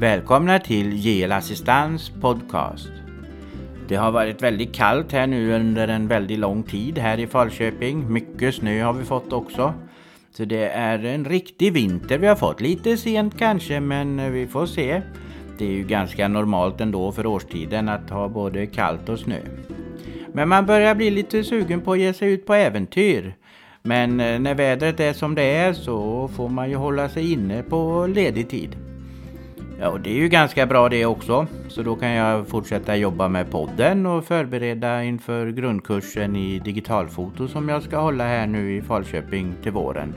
Välkomna till GL Assistans podcast. Det har varit väldigt kallt här nu under en väldigt lång tid här i Falköping. Mycket snö har vi fått också. Så det är en riktig vinter vi har fått. Lite sent kanske men vi får se. Det är ju ganska normalt ändå för årstiden att ha både kallt och snö. Men man börjar bli lite sugen på att ge sig ut på äventyr. Men eh, när vädret är som det är så får man ju hålla sig inne på ledig tid. Ja, och det är ju ganska bra det också. Så då kan jag fortsätta jobba med podden och förbereda inför grundkursen i digitalfoto som jag ska hålla här nu i Falköping till våren.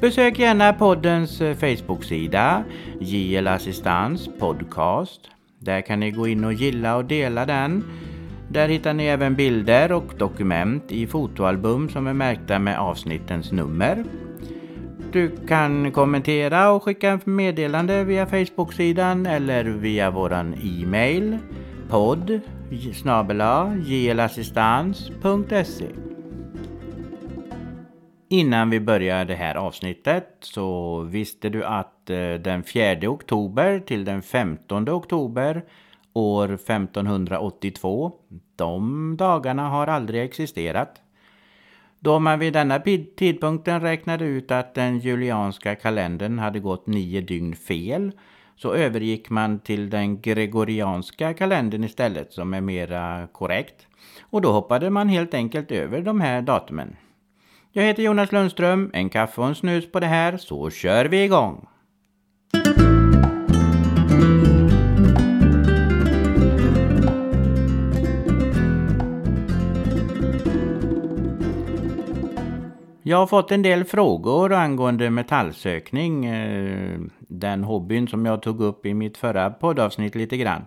Besök gärna poddens eh, Facebook-sida JL Assistans Podcast. Där kan ni gå in och gilla och dela den. Där hittar ni även bilder och dokument i fotoalbum som är märkta med avsnittens nummer. Du kan kommentera och skicka meddelande via Facebook-sidan eller via våran e-mail podd snabela jlassistans.se Innan vi börjar det här avsnittet så visste du att eh, den 4 oktober till den 15 oktober år 1582, de dagarna har aldrig existerat. Då man vid denna tidpunkten räknade ut att den julianska kalendern hade gått nio dygn fel så övergick man till den gregorianska kalendern istället som är mera korrekt. Och då hoppade man helt enkelt över de här datumen. Jag heter Jonas Lundström, en kaffe och en snus på det här, så kör vi igång! Jag har fått en del frågor angående metallsökning, eh, den hobbyn som jag tog upp i mitt förra poddavsnitt lite grann.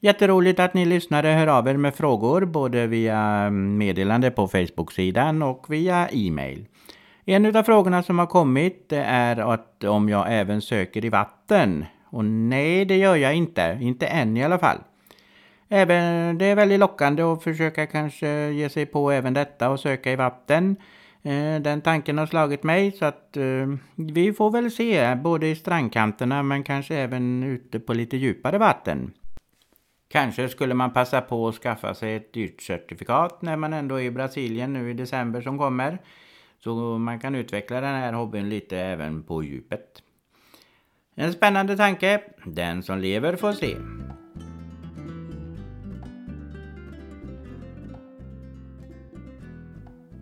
Jätteroligt att ni lyssnare hör av er med frågor både via meddelande på Facebook-sidan och via e-mail. En av frågorna som har kommit är att om jag även söker i vatten. Och nej, det gör jag inte. Inte än i alla fall. Även, det är väldigt lockande att försöka kanske ge sig på även detta och söka i vatten. Eh, den tanken har slagit mig så att eh, vi får väl se både i strandkanterna men kanske även ute på lite djupare vatten. Kanske skulle man passa på att skaffa sig ett dyrt certifikat när man ändå är i Brasilien nu i december som kommer. Så man kan utveckla den här hobbyn lite även på djupet. En spännande tanke. Den som lever får se.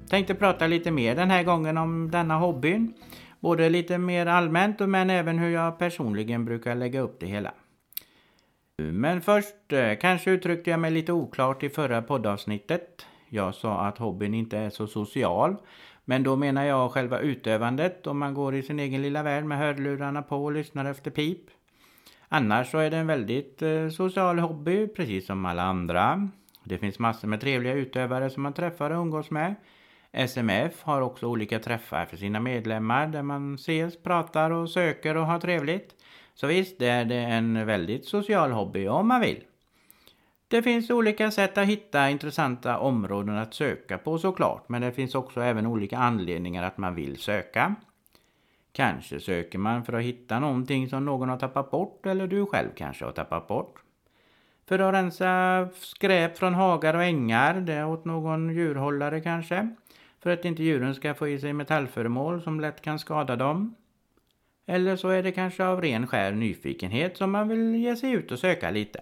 Tänkte prata lite mer den här gången om denna hobbyn. Både lite mer allmänt men även hur jag personligen brukar lägga upp det hela. Men först, eh, kanske uttryckte jag mig lite oklart i förra poddavsnittet. Jag sa att hobbyn inte är så social. Men då menar jag själva utövandet om man går i sin egen lilla värld med hörlurarna på och lyssnar efter pip. Annars så är det en väldigt eh, social hobby, precis som alla andra. Det finns massor med trevliga utövare som man träffar och umgås med. SMF har också olika träffar för sina medlemmar där man ses, pratar och söker och har trevligt. Så visst är det en väldigt social hobby om man vill. Det finns olika sätt att hitta intressanta områden att söka på såklart, men det finns också även olika anledningar att man vill söka. Kanske söker man för att hitta någonting som någon har tappat bort eller du själv kanske har tappat bort. För att rensa skräp från hagar och ängar, det åt någon djurhållare kanske. För att inte djuren ska få i sig metallföremål som lätt kan skada dem. Eller så är det kanske av ren skär nyfikenhet som man vill ge sig ut och söka lite.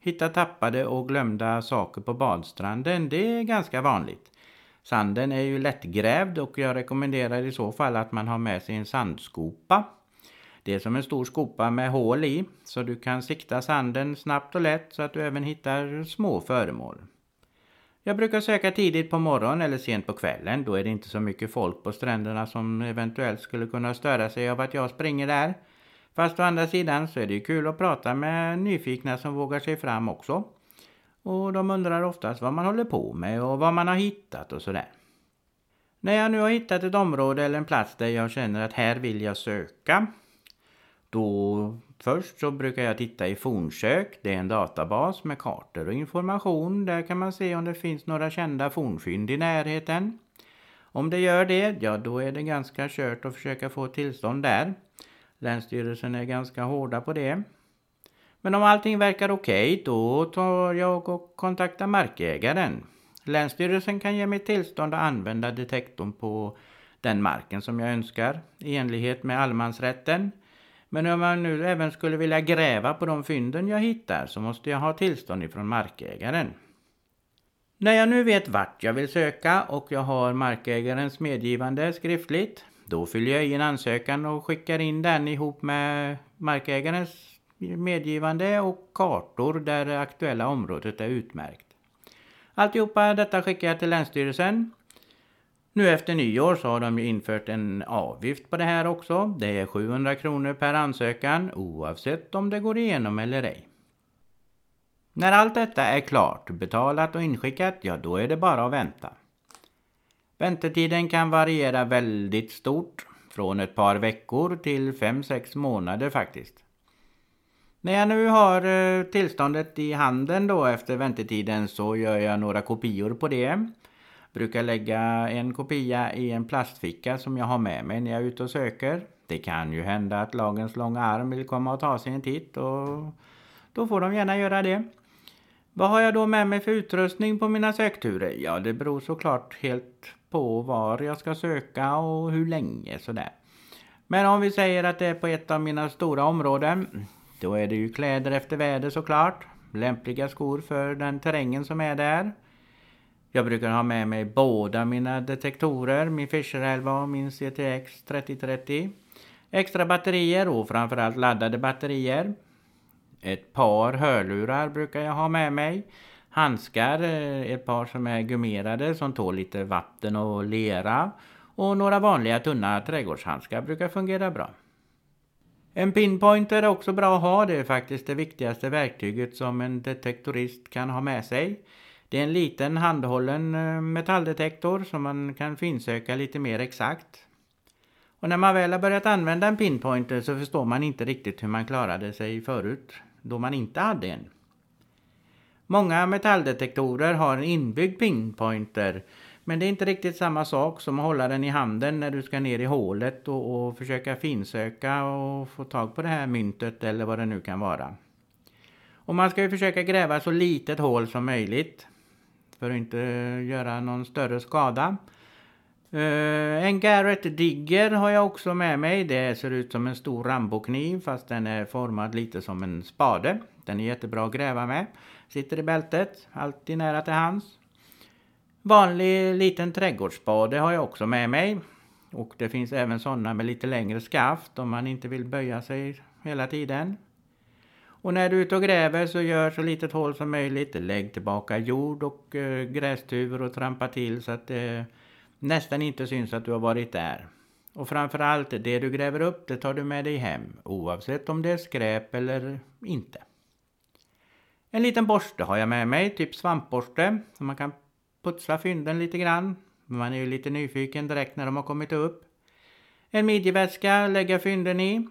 Hitta tappade och glömda saker på badstranden, det är ganska vanligt. Sanden är ju lättgrävd och jag rekommenderar i så fall att man har med sig en sandskopa. Det är som en stor skopa med hål i, så du kan sikta sanden snabbt och lätt så att du även hittar små föremål. Jag brukar söka tidigt på morgonen eller sent på kvällen. Då är det inte så mycket folk på stränderna som eventuellt skulle kunna störa sig av att jag springer där. Fast å andra sidan så är det ju kul att prata med nyfikna som vågar sig fram också. Och de undrar oftast vad man håller på med och vad man har hittat och sådär. När jag nu har hittat ett område eller en plats där jag känner att här vill jag söka. Då Först så brukar jag titta i fornsök. Det är en databas med kartor och information. Där kan man se om det finns några kända fornfynd i närheten. Om det gör det, ja då är det ganska kört att försöka få tillstånd där. Länsstyrelsen är ganska hårda på det. Men om allting verkar okej, okay, då tar jag och kontaktar markägaren. Länsstyrelsen kan ge mig tillstånd att använda detektorn på den marken som jag önskar i enlighet med allemansrätten. Men om jag nu även skulle vilja gräva på de fynden jag hittar så måste jag ha tillstånd ifrån markägaren. När jag nu vet vart jag vill söka och jag har markägarens medgivande skriftligt, då fyller jag i en ansökan och skickar in den ihop med markägarens medgivande och kartor där det aktuella området är utmärkt. Alltihopa detta skickar jag till Länsstyrelsen. Nu efter nyår så har de infört en avgift på det här också. Det är 700 kronor per ansökan oavsett om det går igenom eller ej. När allt detta är klart, betalat och inskickat, ja då är det bara att vänta. Väntetiden kan variera väldigt stort, från ett par veckor till 5-6 månader faktiskt. När jag nu har eh, tillståndet i handen då efter väntetiden så gör jag några kopior på det. Brukar lägga en kopia i en plastficka som jag har med mig när jag är ute och söker. Det kan ju hända att lagens långa arm vill komma och ta sig en titt och då får de gärna göra det. Vad har jag då med mig för utrustning på mina sökturer? Ja, det beror såklart helt på var jag ska söka och hur länge sådär. Men om vi säger att det är på ett av mina stora områden, då är det ju kläder efter väder såklart. Lämpliga skor för den terrängen som är där. Jag brukar ha med mig båda mina detektorer, min Fisher 11 och min CTX 3030. Extra batterier och framförallt laddade batterier. Ett par hörlurar brukar jag ha med mig. Handskar, eh, ett par som är gummerade som tål lite vatten och lera. Och några vanliga tunna trädgårdshandskar brukar fungera bra. En pinpointer är också bra att ha. Det är faktiskt det viktigaste verktyget som en detektorist kan ha med sig. Det är en liten handhållen eh, metalldetektor som man kan finsöka lite mer exakt. Och när man väl har börjat använda en pinpointer så förstår man inte riktigt hur man klarade sig förut då man inte hade en. Många metalldetektorer har en inbyggd pinpointer men det är inte riktigt samma sak som att hålla den i handen när du ska ner i hålet och, och försöka finsöka och få tag på det här myntet eller vad det nu kan vara. Och man ska ju försöka gräva så litet hål som möjligt för att inte göra någon större skada. Uh, en Garrett Digger har jag också med mig. Det ser ut som en stor rambokniv fast den är formad lite som en spade. Den är jättebra att gräva med. Sitter i bältet, alltid nära till hands. Vanlig liten trädgårdsspade har jag också med mig. Och det finns även sådana med lite längre skaft om man inte vill böja sig hela tiden. Och när du är ute och gräver så gör så litet hål som möjligt. Lägg tillbaka jord och eh, grästuvor och trampa till så att det nästan inte syns att du har varit där. Och framförallt, det du gräver upp det tar du med dig hem oavsett om det är skräp eller inte. En liten borste har jag med mig, typ svampborste, så man kan putsa fynden lite grann. Man är ju lite nyfiken direkt när de har kommit upp. En midjeväska lägga fynden i.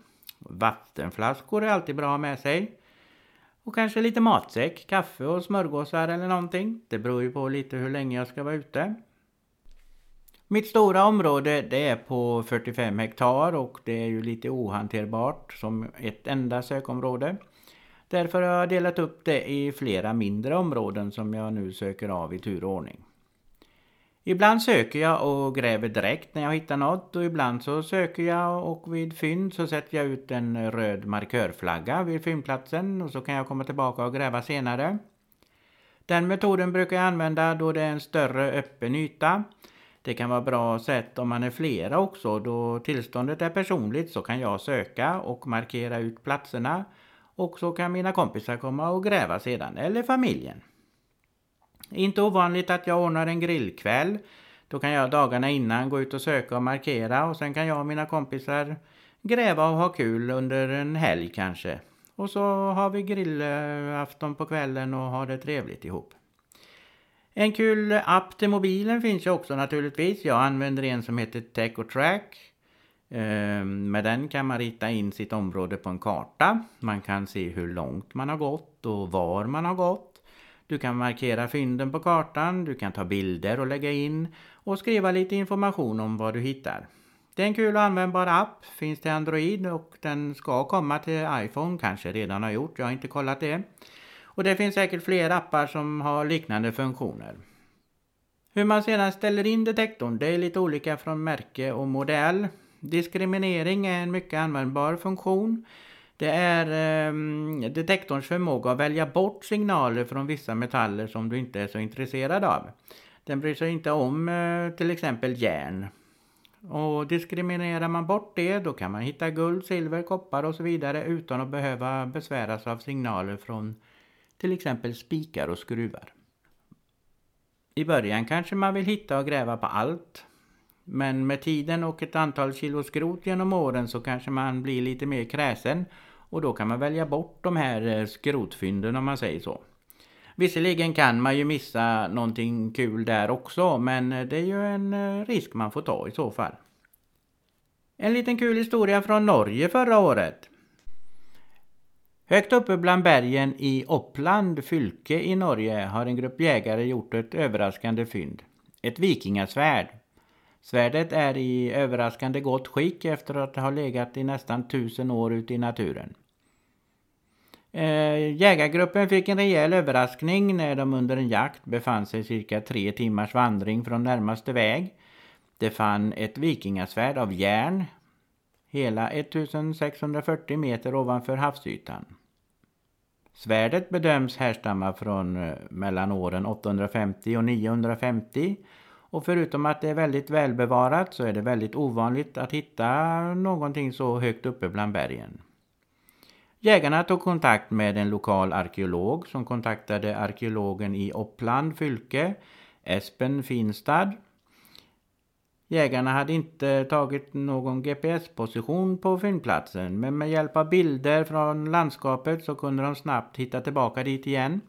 Vattenflaskor är alltid bra att ha med sig. Och kanske lite matsäck, kaffe och smörgåsar eller någonting. Det beror ju på lite hur länge jag ska vara ute. Mitt stora område det är på 45 hektar och det är ju lite ohanterbart som ett enda sökområde. Därför har jag delat upp det i flera mindre områden som jag nu söker av i tur och ordning. Ibland söker jag och gräver direkt när jag hittar något och ibland så söker jag och vid fynd så sätter jag ut en röd markörflagga vid fyndplatsen och så kan jag komma tillbaka och gräva senare. Den metoden brukar jag använda då det är en större öppen yta det kan vara bra sätt om man är flera också. Då tillståndet är personligt så kan jag söka och markera ut platserna. Och så kan mina kompisar komma och gräva sedan, eller familjen. Inte ovanligt att jag ordnar en grillkväll. Då kan jag dagarna innan gå ut och söka och markera och sen kan jag och mina kompisar gräva och ha kul under en helg kanske. Och så har vi grillafton på kvällen och har det trevligt ihop. En kul app till mobilen finns ju också naturligtvis. Jag använder en som heter TechoTrack. track. med den kan man rita in sitt område på en karta. Man kan se hur långt man har gått och var man har gått. Du kan markera fynden på kartan, du kan ta bilder och lägga in och skriva lite information om vad du hittar. Det är en kul och användbar app, finns till Android och den ska komma till iPhone, kanske redan har gjort, jag har inte kollat det. Och det finns säkert fler appar som har liknande funktioner. Hur man sedan ställer in detektorn, det är lite olika från märke och modell. Diskriminering är en mycket användbar funktion. Det är eh, detektorns förmåga att välja bort signaler från vissa metaller som du inte är så intresserad av. Den bryr sig inte om eh, till exempel järn. Och diskriminerar man bort det då kan man hitta guld, silver, koppar och så vidare utan att behöva besväras av signaler från till exempel spikar och skruvar. I början kanske man vill hitta och gräva på allt. Men med tiden och ett antal kilo skrot genom åren så kanske man blir lite mer kräsen och då kan man välja bort de här eh, skrotfynden om man säger så. Visserligen kan man ju missa någonting kul där också men eh, det är ju en eh, risk man får ta i så fall. En liten kul historia från Norge förra året. Högt uppe bland bergen i Oppland fylke i Norge har en grupp jägare gjort ett överraskande fynd. Ett vikingasvärd. Svärdet är i överraskande gott skick efter att ha legat i nästan tusen år ute i naturen. Eh, jägargruppen fick en rejäl överraskning när de under en jakt befann sig cirka tre timmars vandring från närmaste väg. De fann ett vikingasvärd av järn hela 1640 meter ovanför havsytan. Svärdet bedöms härstamma från eh, mellan åren 850 och 950 och förutom att det är väldigt välbevarat så är det väldigt ovanligt att hitta någonting så högt uppe bland bergen. Jägarna tog kontakt med en lokal arkeolog som kontaktade arkeologen i Uppland fylke, Espen Finstad. Jägarna hade inte tagit någon GPS-position på fyndplatsen men med hjälp av bilder från landskapet så kunde de snabbt hitta tillbaka dit igen.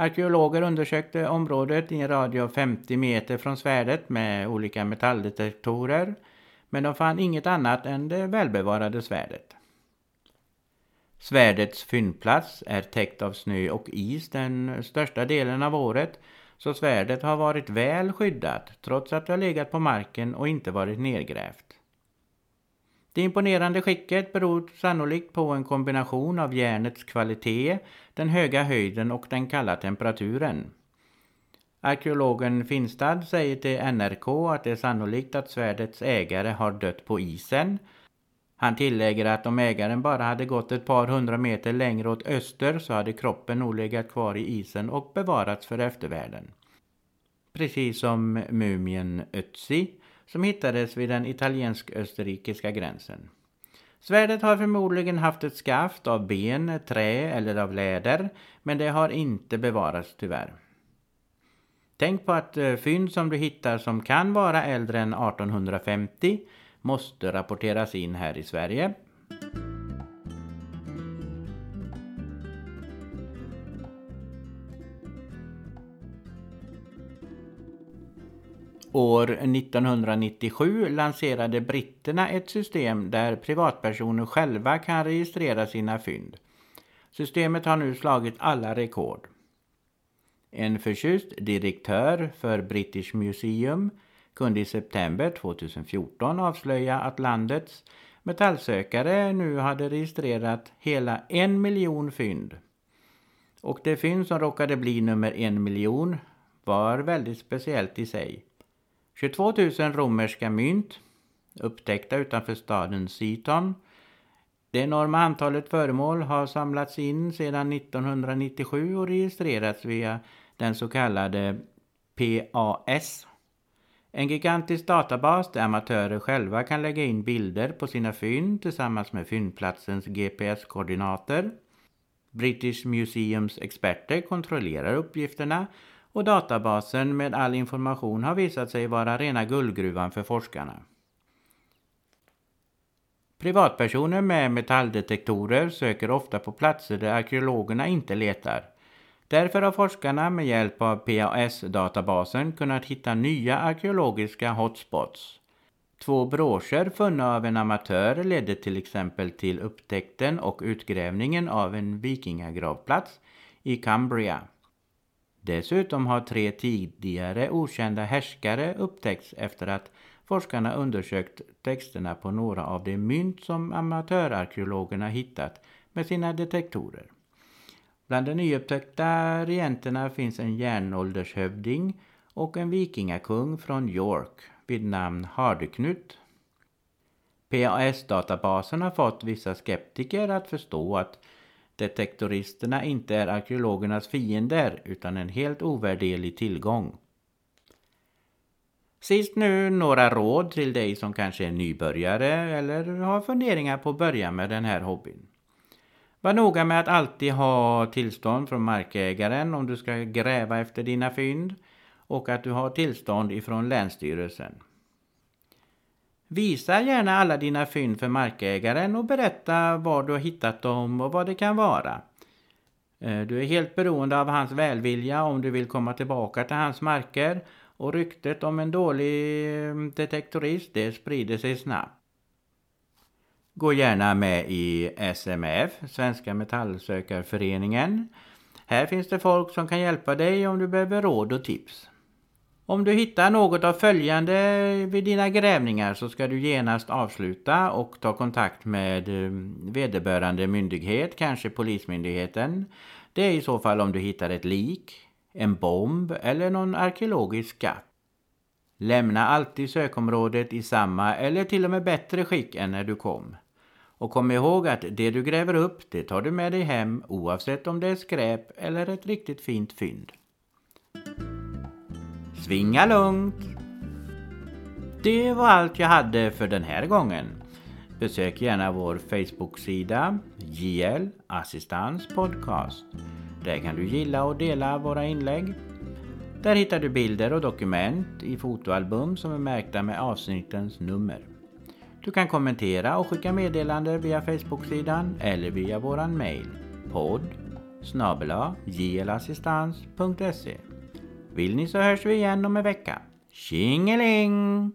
Arkeologer undersökte området i en radie av 50 meter från svärdet med olika metalldetektorer men de fann inget annat än det välbevarade svärdet. Svärdets fyndplats är täckt av snö och is den största delen av året så svärdet har varit väl skyddat trots att det har legat på marken och inte varit nedgrävt. Det imponerande skicket beror sannolikt på en kombination av järnets kvalitet, den höga höjden och den kalla temperaturen. Arkeologen Finstad säger till NRK att det är sannolikt att svärdets ägare har dött på isen han tillägger att om ägaren bara hade gått ett par hundra meter längre åt öster så hade kroppen nog legat kvar i isen och bevarats för eftervärlden. Precis som mumien Ötzi som hittades vid den italiensk-österrikiska gränsen. Svärdet har förmodligen haft ett skaft av ben, trä eller av läder men det har inte bevarats tyvärr. Tänk på att eh, fynd som du hittar som kan vara äldre än 1850 måste rapporteras in här i Sverige. År 1997 lanserade britterna ett system där privatpersoner själva kan registrera sina fynd. Systemet har nu slagit alla rekord. En förtjust direktör för British Museum kunde i september 2014 avslöja att landets metallsökare nu hade registrerat hela en miljon fynd. Och det fynd som råkade bli nummer en miljon var väldigt speciellt i sig. 22 000 romerska mynt upptäckta utanför staden Siton. Det enorma antalet föremål har samlats in sedan 1997 och registrerats via den så kallade PAS en gigantisk databas där amatörer själva kan lägga in bilder på sina fynd tillsammans med fyndplatsens GPS-koordinater. British Museums experter kontrollerar uppgifterna och databasen med all information har visat sig vara rena guldgruvan för forskarna. Privatpersoner med metalldetektorer söker ofta på platser där arkeologerna inte letar. Därför har forskarna med hjälp av PAS-databasen kunnat hitta nya arkeologiska hotspots. Två broscher funna av en amatör ledde till exempel till upptäckten och utgrävningen av en vikingagravplats i Cumbria. Dessutom har tre tidigare okända härskare upptäckts efter att forskarna undersökt texterna på några av de mynt som amatörarkeologerna hittat med sina detektorer. Bland de nyupptäckta regenterna finns en järnåldershövding och en vikingakung från York vid namn Hardeknut. PAS-databasen har fått vissa skeptiker att förstå att detektoristerna inte är arkeologernas fiender utan en helt ovärderlig tillgång. Sist nu några råd till dig som kanske är nybörjare eller har funderingar på att börja med den här hobbyn. Var noga med att alltid ha tillstånd från markägaren om du ska gräva efter dina fynd och att du har tillstånd ifrån Länsstyrelsen. Visa gärna alla dina fynd för markägaren och berätta var du har hittat dem och vad det kan vara. Eh, du är helt beroende av hans välvilja om du vill komma tillbaka till hans marker och ryktet om en dålig mm, detektorist det sprider sig snabbt. Gå gärna med i SMF, Svenska Metallsökarföreningen. Här finns det folk som kan hjälpa dig om du behöver råd och tips. Om du hittar något av följande vid dina grävningar så ska du genast avsluta och ta kontakt med eh, vederbörande myndighet, kanske Polismyndigheten. Det är i så fall om du hittar ett lik, en bomb eller någon arkeologisk skatt. Lämna alltid sökområdet i samma eller till och med bättre skick än när du kom. Och kom ihåg att det du gräver upp, det tar du med dig hem oavsett om det är skräp eller ett riktigt fint fynd. Svinga lugnt! Det var allt jag hade för den här gången. Besök gärna vår Facebook-sida JL Assistans Podcast. Där kan du gilla och dela våra inlägg. Där hittar du bilder och dokument i fotoalbum som är märkta med avsnittens nummer. Du kan kommentera och skicka meddelande via Facebook-sidan eller via våran mail podd snabela jlassistans.se vill ni så hörs vi igen om en vecka. Tjingeling!